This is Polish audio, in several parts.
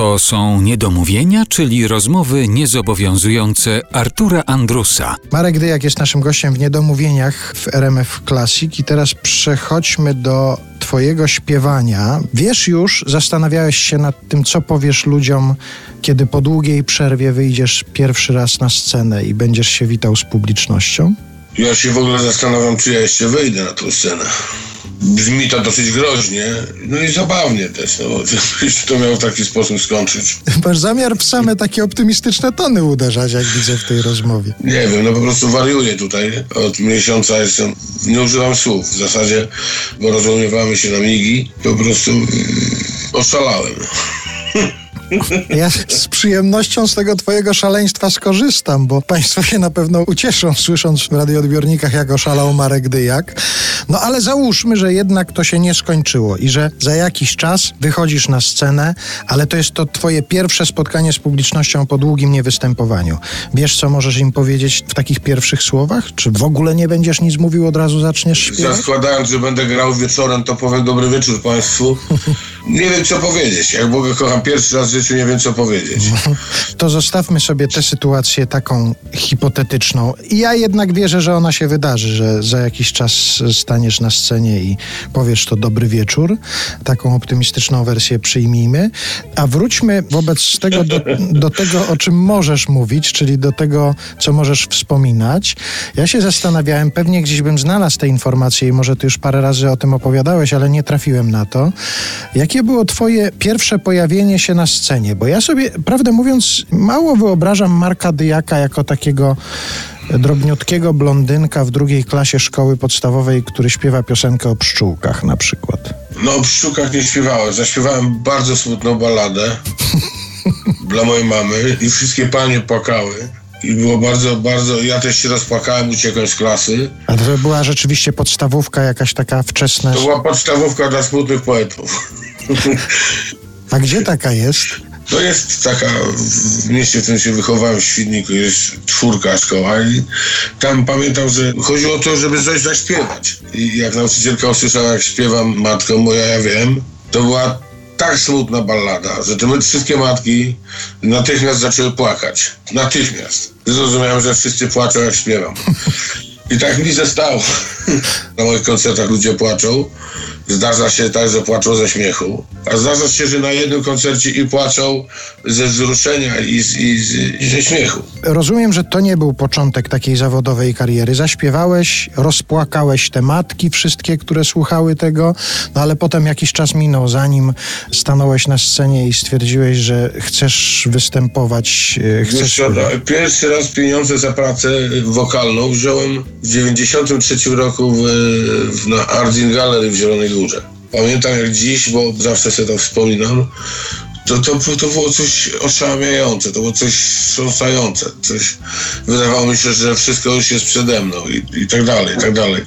To są niedomówienia, czyli rozmowy niezobowiązujące Artura Andrusa. Marek Dyjak jest naszym gościem w Niedomówieniach w RMF Classic i teraz przechodźmy do twojego śpiewania. Wiesz już, zastanawiałeś się nad tym, co powiesz ludziom, kiedy po długiej przerwie wyjdziesz pierwszy raz na scenę i będziesz się witał z publicznością? Ja się w ogóle zastanawiam, czy ja jeszcze wyjdę na tą scenę. Brzmi to dosyć groźnie, no i zabawnie też, no bo już to miał w taki sposób skończyć. Masz zamiar w same takie optymistyczne tony uderzać, jak widzę w tej rozmowie. Nie wiem, no po prostu wariuję tutaj. Od miesiąca jestem, nie używam słów w zasadzie, bo rozumiewamy się na migi. Po prostu mm, oszalałem. Ja z przyjemnością z tego twojego szaleństwa skorzystam, bo państwo się na pewno ucieszą, słysząc w radioodbiornikach, jak oszalał Marek Dyjak. No ale załóżmy, że jednak to się nie skończyło i że za jakiś czas wychodzisz na scenę, ale to jest to twoje pierwsze spotkanie z publicznością po długim niewystępowaniu. Wiesz, co możesz im powiedzieć w takich pierwszych słowach? Czy w ogóle nie będziesz nic mówił, od razu zaczniesz śpiewać? Zakładając, że będę grał wieczorem, to powiem dobry wieczór Państwu. Nie wiem, co powiedzieć. Jak Boga kocham pierwszy raz w życiu, nie wiem, co powiedzieć. To zostawmy sobie tę sytuację taką hipotetyczną. Ja jednak wierzę, że ona się wydarzy, że za jakiś czas staniesz na scenie i powiesz to dobry wieczór. Taką optymistyczną wersję przyjmijmy. A wróćmy wobec tego do, do tego, o czym możesz mówić, czyli do tego, co możesz wspominać. Ja się zastanawiałem, pewnie gdzieś bym znalazł te informacje i może ty już parę razy o tym opowiadałeś, ale nie trafiłem na to. Jakie było twoje pierwsze pojawienie się na scenie? Bo ja sobie, prawdę mówiąc, mało wyobrażam Marka Dyjaka jako takiego drobniutkiego blondynka w drugiej klasie szkoły podstawowej, który śpiewa piosenkę o pszczółkach na przykład. No, o pszczółkach nie śpiewałem. Zaśpiewałem bardzo smutną balladę dla mojej mamy i wszystkie panie płakały. I było bardzo, bardzo. Ja też się rozpłakałem, uciekłem z klasy. A to była rzeczywiście podstawówka jakaś taka wczesna. To była podstawówka dla smutnych poetów. A gdzie taka jest? To jest taka, w mieście, w którym się wychowałem, w Świdniku, jest czwórka szkoła i tam pamiętam, że chodziło o to, żeby coś zaśpiewać. I jak nauczycielka usłyszała, jak śpiewam Matko moja, ja wiem, to była tak smutna ballada, że te wszystkie matki natychmiast zaczęły płakać. Natychmiast. Zrozumiałem, że wszyscy płaczą, jak śpiewam. I tak mi zostało. Na moich koncertach ludzie płaczą. Zdarza się tak, że płaczą ze śmiechu. A zdarza się, że na jednym koncercie i płaczą ze wzruszenia i, z, i, z, i ze śmiechu. Rozumiem, że to nie był początek takiej zawodowej kariery. Zaśpiewałeś, rozpłakałeś te matki, wszystkie, które słuchały tego, no ale potem jakiś czas minął, zanim stanąłeś na scenie i stwierdziłeś, że chcesz występować. e, Chcesz... Wiesz no, pierwszy raz pieniądze za pracę wokalną wziąłem w 93 roku w, w, na Art in Gallery w Zielonej Górze. Pamiętam jak dziś, bo zawsze sobie to wspominam, to, to, to było coś oszałamiające, to było coś wstrząsające, coś, wydawało mi się, że wszystko już jest przede mną i, i tak dalej, i tak dalej.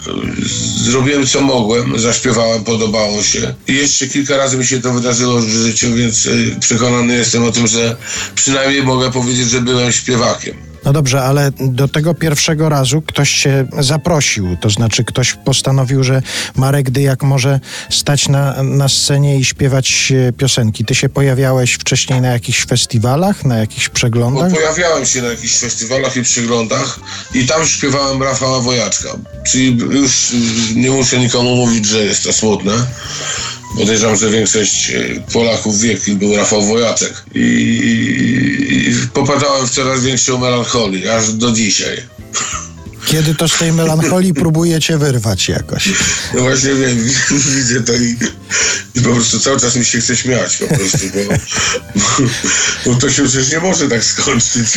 Zrobiłem co mogłem, zaśpiewałem, podobało się i jeszcze kilka razy mi się to wydarzyło w życiu, więc y, przekonany jestem o tym, że przynajmniej mogę powiedzieć, że byłem śpiewakiem. No dobrze, ale do tego pierwszego razu ktoś cię zaprosił, to znaczy ktoś postanowił, że Marek Dyjak może stać na, na scenie i śpiewać e, piosenki. Ty się pojawiałeś wcześniej na jakichś festiwalach, na jakichś przeglądach? pojawiałem się na jakichś festiwalach i przeglądach i tam śpiewałem Rafała Wojaczka. Czyli już nie muszę nikomu mówić, że jest to smutne. Podejrzewam, że większość y, Polaków wie, kim był Rafał Wojaczek. I, i, i popadałem w coraz większą melancholię, aż do dzisiaj. Kiedy to z tej melancholii próbujecie wyrwać jakoś? No właśnie wiem, widzę to i, i po prostu cały czas mi się chce śmiać po prostu, bo, bo, bo to się przecież nie może tak skończyć.